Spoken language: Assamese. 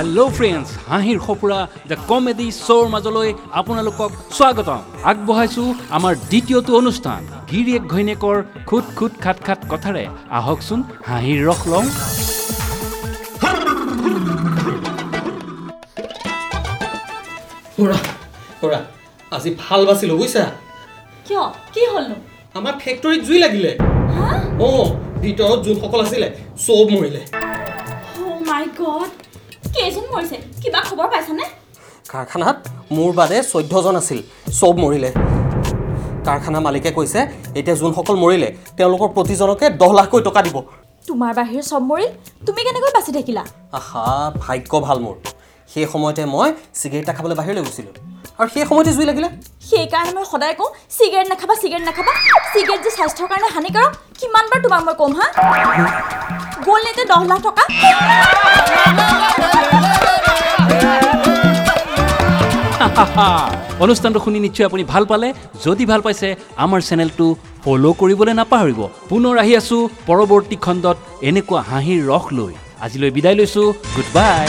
হেল্ল' ফ্ৰেণ্ডছ হাঁহিৰ সপোৰা দ্য কমেডি শ্ব'ৰ মাজলৈ আপোনালোকক স্বাগতম। আগবঢ়াইছোঁ আমাৰ দ্বিতীয়টো অনুষ্ঠান গিৰিয়েক ঘৈণীয়েকৰ খুট খুট খাট খাট কথাৰে। আহকচোন হাঁহিৰ ৰস লওঁ। আজি ভাল বাচিলো বুজিছা? কিয়? কি হ'লনো? আমাৰ ফেক্টৰীত জুই লাগিলে। হা? অঁ ভিতৰত যোনসকল আছিলে চব মৰিলে। মাই গড কেইজন মৰিছে? কিবা খবৰ পাইছানে? কাৰখানাত মোৰ বাদে চৈধ্যজন আছিল চব মৰিলে। কাৰখানা মালিকে কৈছে এতিয়া যোনসকল মৰিলে তেওঁলোকৰ প্ৰতিজনকে দহ লাখকৈ টকা দিব। তোমাৰ বাহিৰে চব মৰিল? তুমি কেনেকৈ বাচি থাকিলা? আহা ভাগ্য ভাল মোৰ। সেই সময়তে মই চিগাৰেট এটা খাবলৈ বাহিৰলৈ গৈছিলোঁ। আৰু সেই সময়তে জুই লাগিলে। সেইকাৰণে মই সদায় কওঁ চিগাৰেট নাখাবা চিগাৰেট নাখাবা। চিগাৰেট যে স্বাস্থ্যৰ কাৰণে হানিকাৰক কিমানবাৰ তোমাক মই ক'ম হা? গ'ল নে দহ লাখ টকা? অনুষ্ঠানটো শুনি নিশ্চয় আপুনি ভাল পালে। যদি ভাল পাইছে আমাৰ চেনেলটো ফ'ল' কৰিবলৈ নাপাহৰিব। পুনৰ আহি আছোঁ পৰৱৰ্তী খণ্ডত এনেকুৱা হাঁহিৰ ৰস লৈ। আজিলৈ বিদায় লৈছোঁ। Good bye